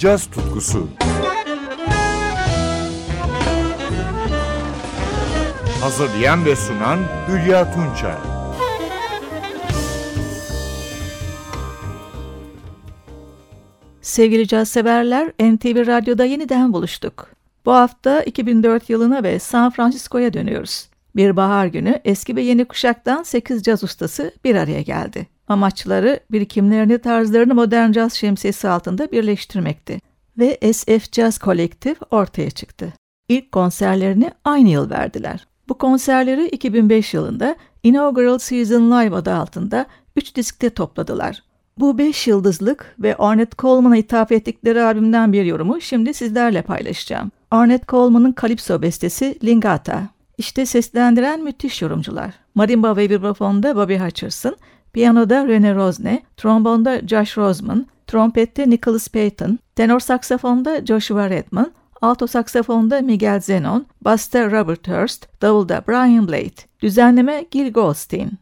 caz tutkusu. Hazırlayan ve sunan Hülya Tunçay. Sevgili caz severler, NTV Radyo'da yeniden buluştuk. Bu hafta 2004 yılına ve San Francisco'ya dönüyoruz. Bir bahar günü eski ve yeni kuşaktan 8 caz ustası bir araya geldi. Amaçları birikimlerini tarzlarını modern caz şemsiyesi altında birleştirmekti. Ve SF Jazz Collective ortaya çıktı. İlk konserlerini aynı yıl verdiler. Bu konserleri 2005 yılında Inaugural Season Live adı altında 3 diskte topladılar. Bu 5 yıldızlık ve Ornette Coleman'a ithaf ettikleri albümden bir yorumu şimdi sizlerle paylaşacağım. Ornette Coleman'ın Calypso bestesi Lingata. İşte seslendiren müthiş yorumcular. Marimba ve vibrafonda Bobby Hutcherson, piyanoda Rene Rosne, trombonda Josh Roseman, trompette Nicholas Payton, tenor saksafonda Joshua Redman, alto saksafonda Miguel Zenon, basta Robert Hurst, davulda Brian Blade, düzenleme Gil Goldstein.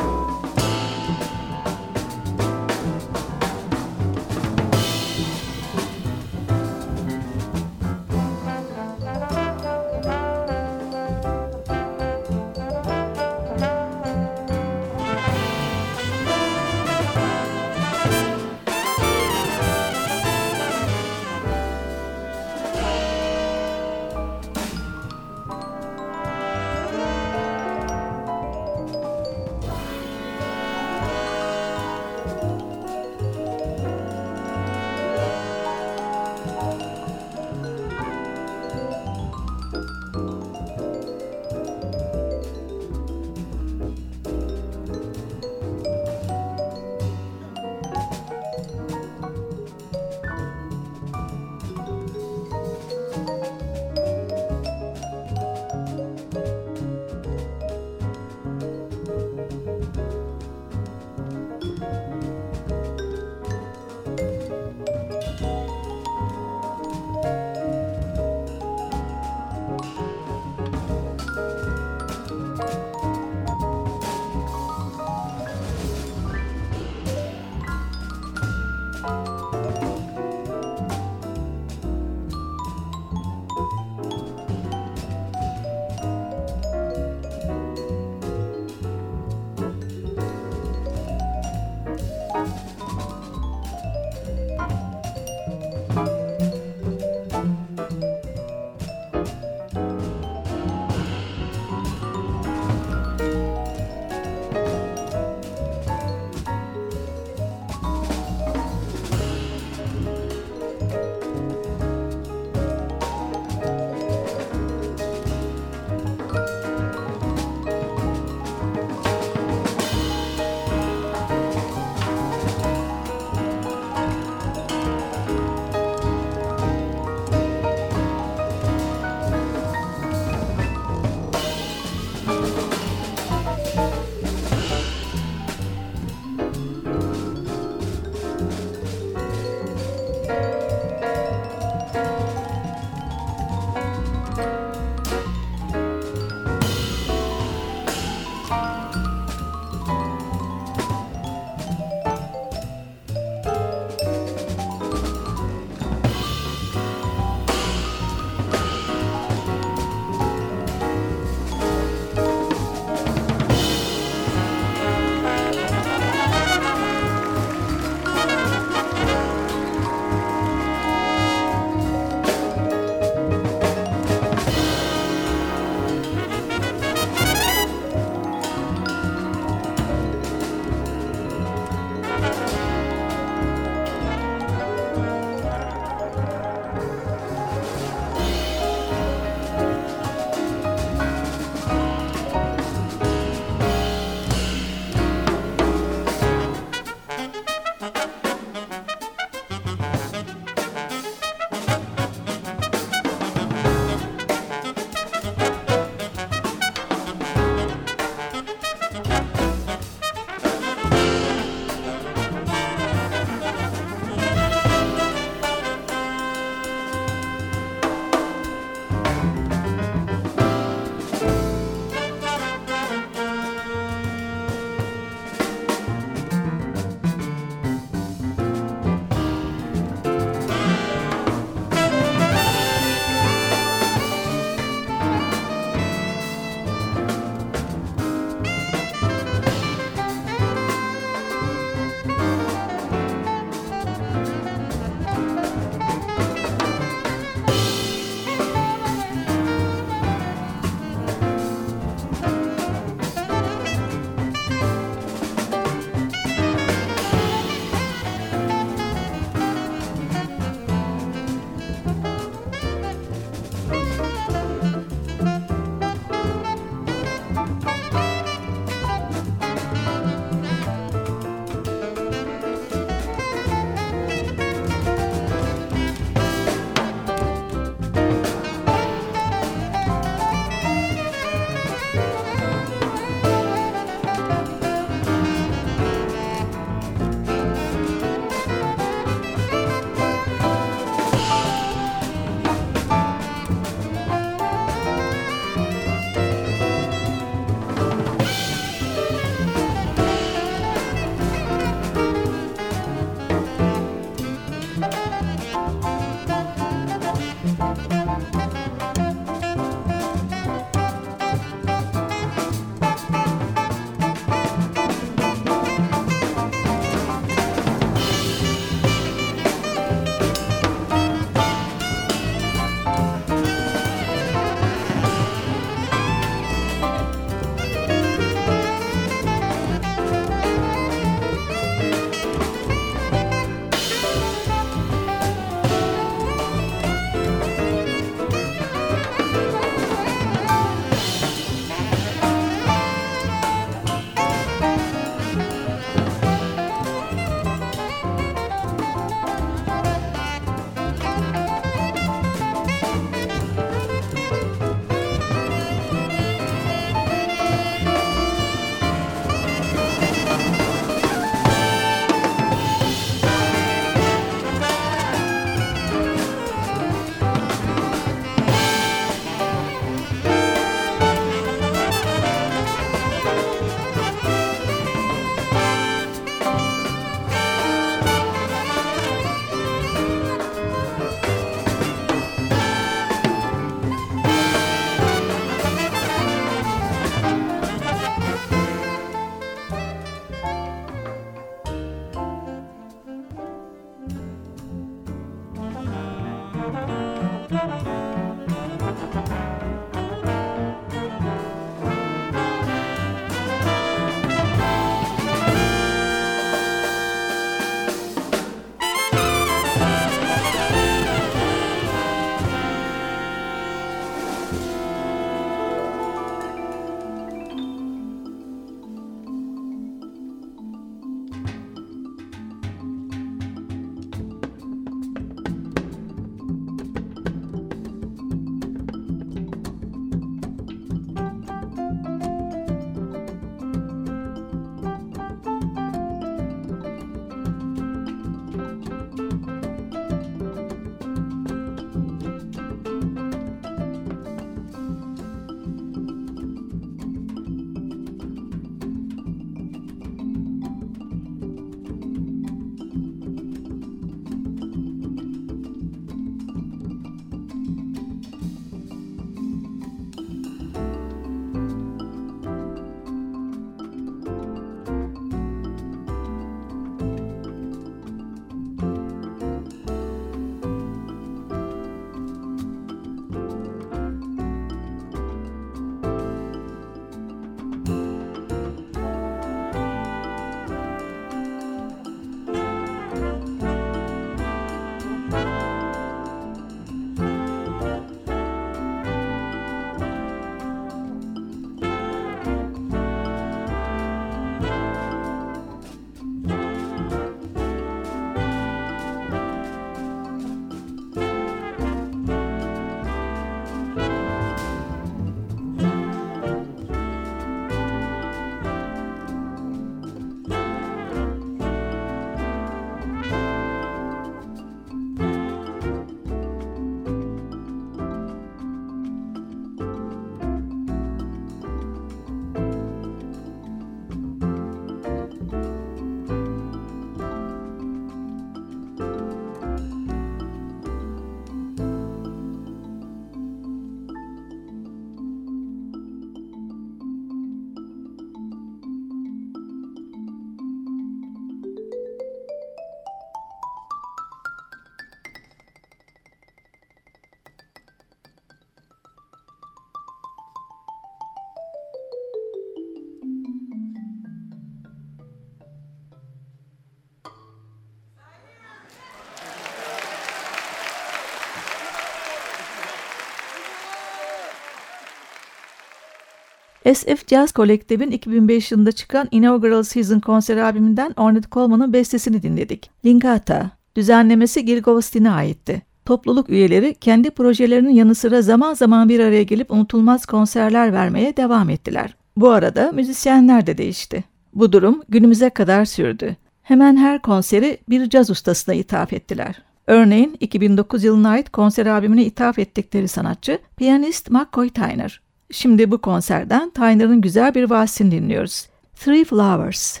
SF Jazz Collective'in 2005 yılında çıkan Inaugural Season konseri albümünden Ornette Coleman'ın bestesini dinledik. Lingata, düzenlemesi Gil Govastin'e aitti. Topluluk üyeleri kendi projelerinin yanı sıra zaman zaman bir araya gelip unutulmaz konserler vermeye devam ettiler. Bu arada müzisyenler de değişti. Bu durum günümüze kadar sürdü. Hemen her konseri bir caz ustasına ithaf ettiler. Örneğin 2009 yılına ait konser albümüne ithaf ettikleri sanatçı piyanist McCoy Tyner. Şimdi bu konserden Tyner'ın güzel bir valsini dinliyoruz. Three Flowers.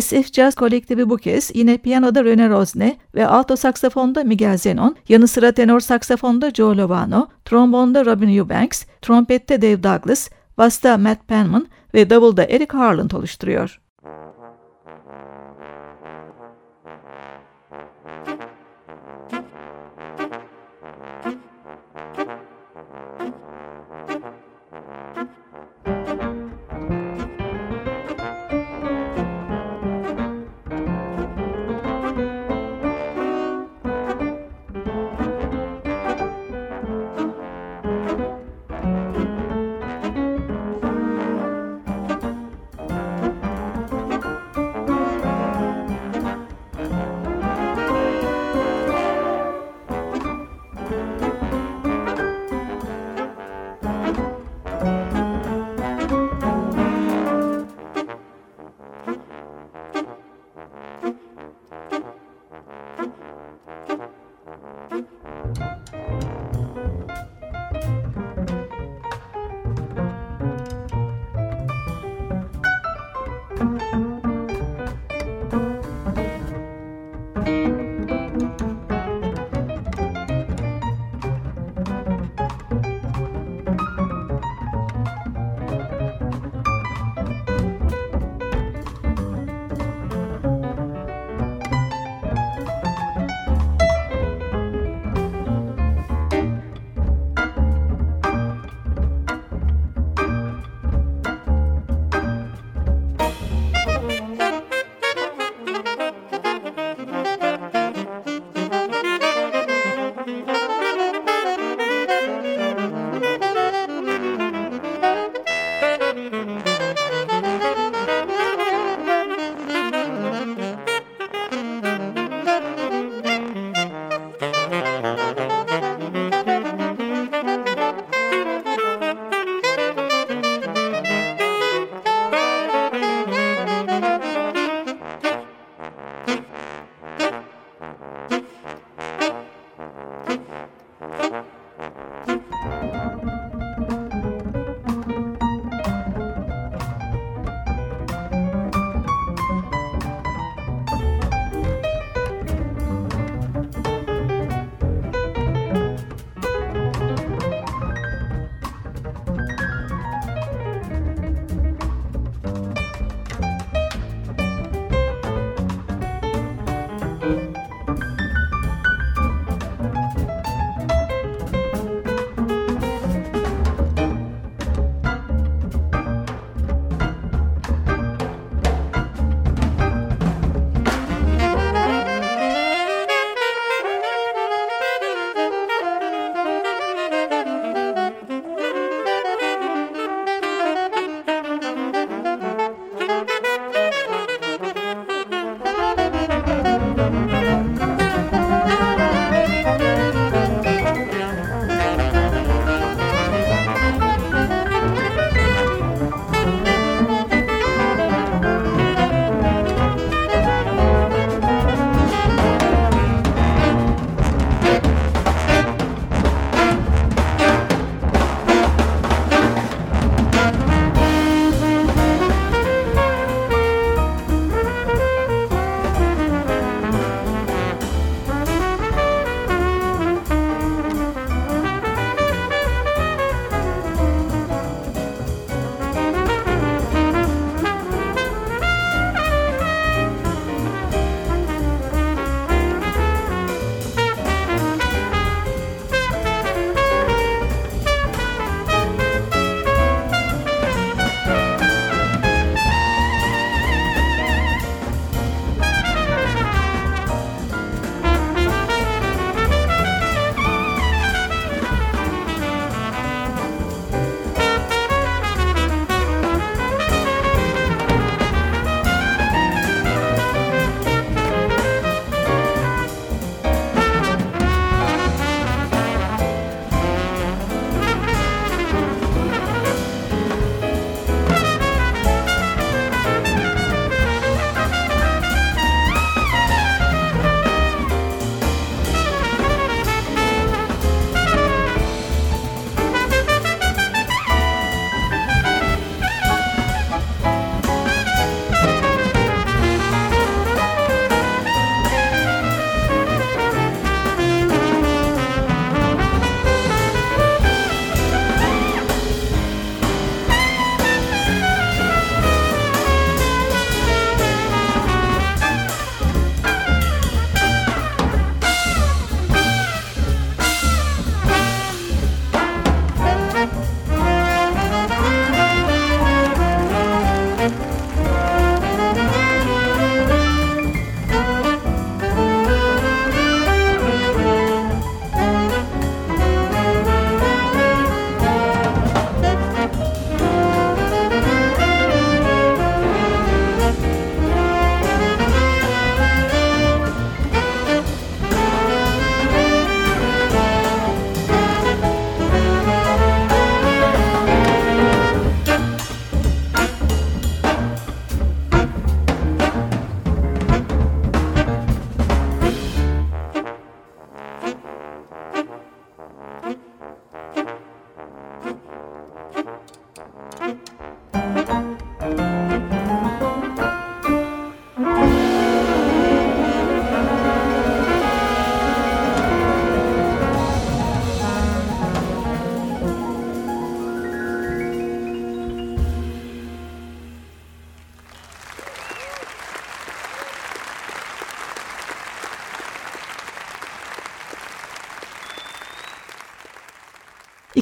SF Jazz kolektifi bu kez yine piyanoda Rene Rosne ve alto saksafonda Miguel Zenon, yanı sıra tenor saksafonda Joe Lovano, trombonda Robin Eubanks, trompette Dave Douglas, basta Matt Penman ve davulda Eric Harland oluşturuyor.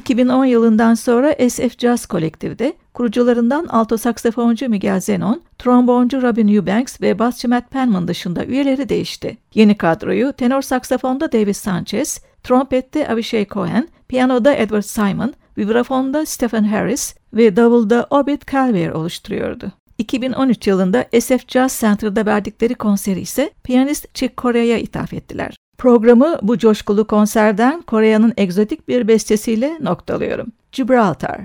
2010 yılından sonra SF Jazz Kolektif'de kurucularından alto saksafoncu Miguel Zenon, tromboncu Robin Eubanks ve basçı Matt Penman dışında üyeleri değişti. Yeni kadroyu tenor saksafonda David Sanchez, trompette Avishai Cohen, piyanoda Edward Simon, vibrafonda Stephen Harris ve davulda Obed Calver oluşturuyordu. 2013 yılında SF Jazz Center'da verdikleri konseri ise piyanist Chick Corea'ya ithaf ettiler. Programı bu coşkulu konserden Kore'nin egzotik bir bestesiyle noktalıyorum. Gibraltar.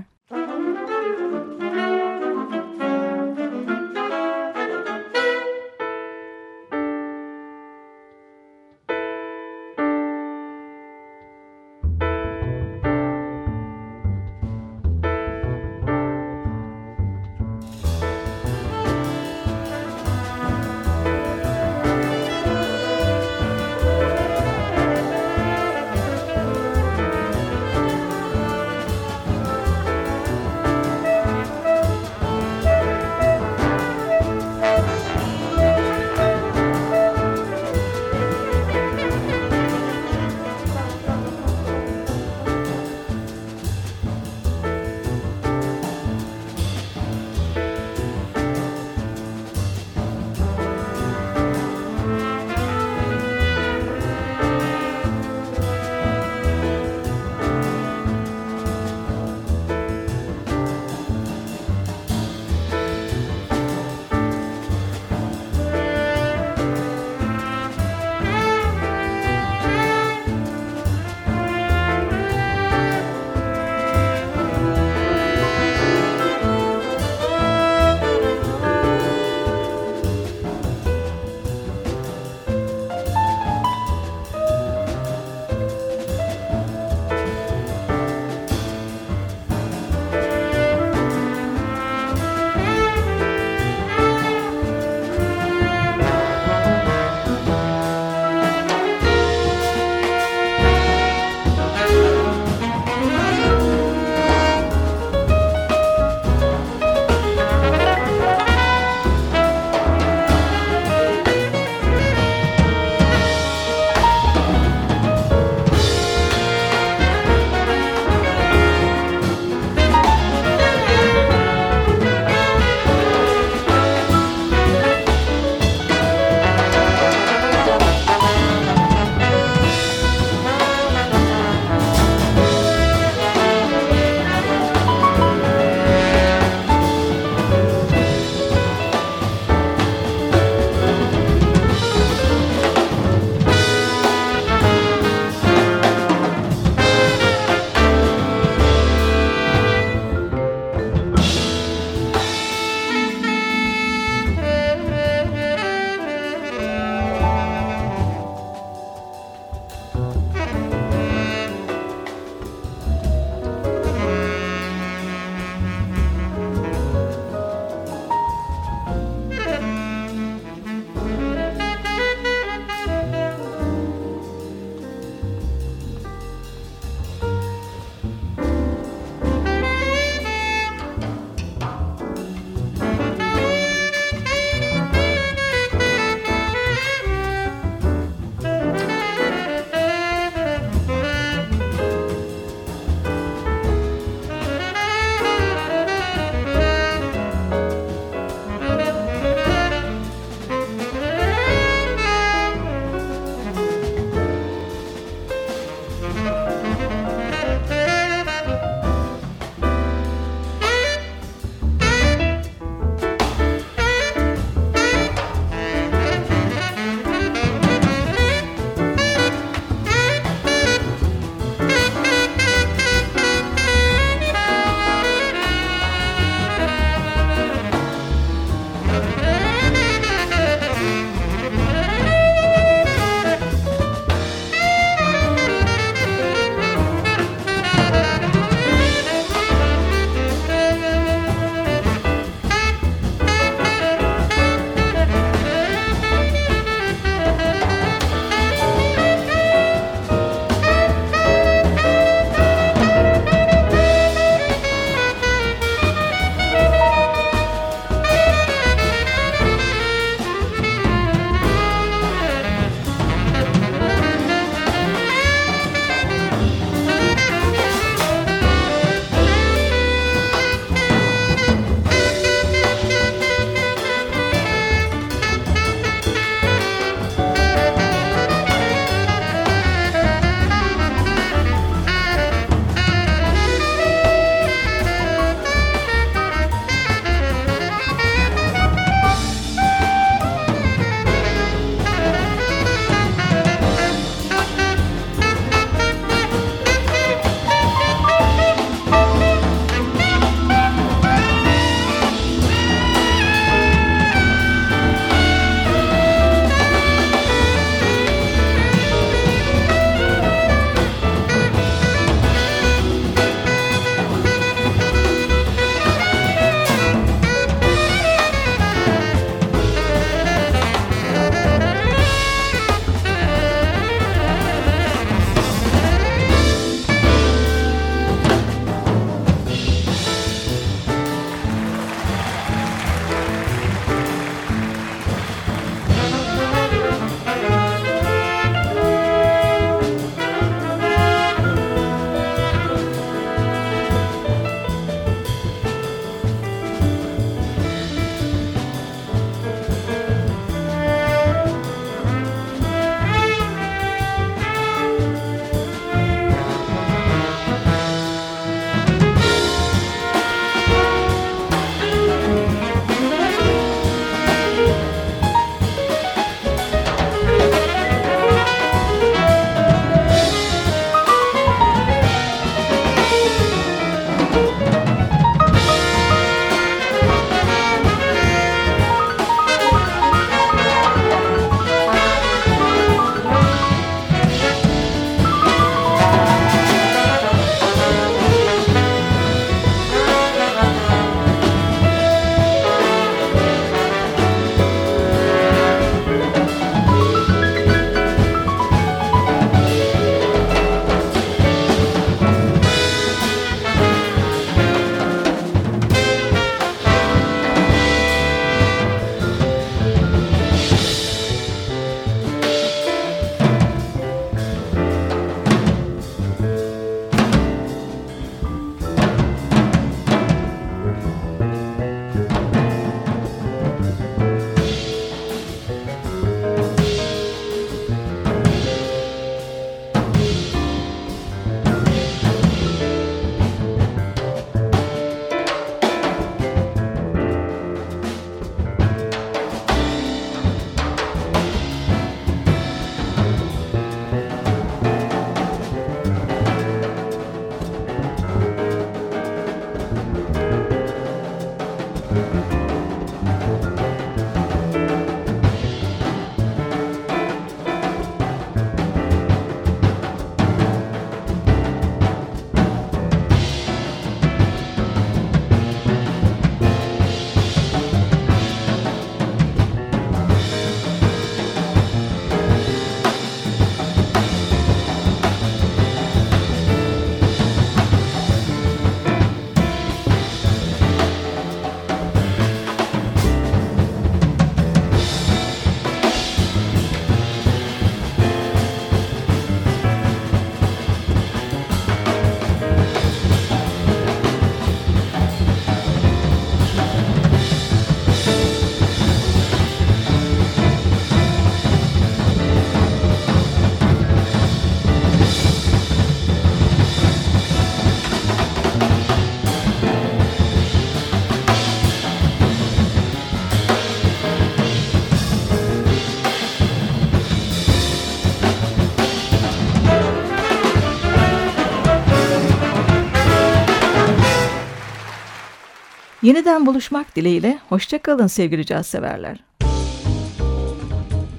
Yeniden buluşmak dileğiyle. Hoşçakalın sevgili caz severler.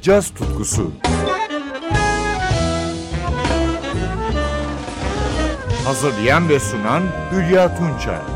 Caz tutkusu. Hazırlayan ve sunan Hülya Tunçay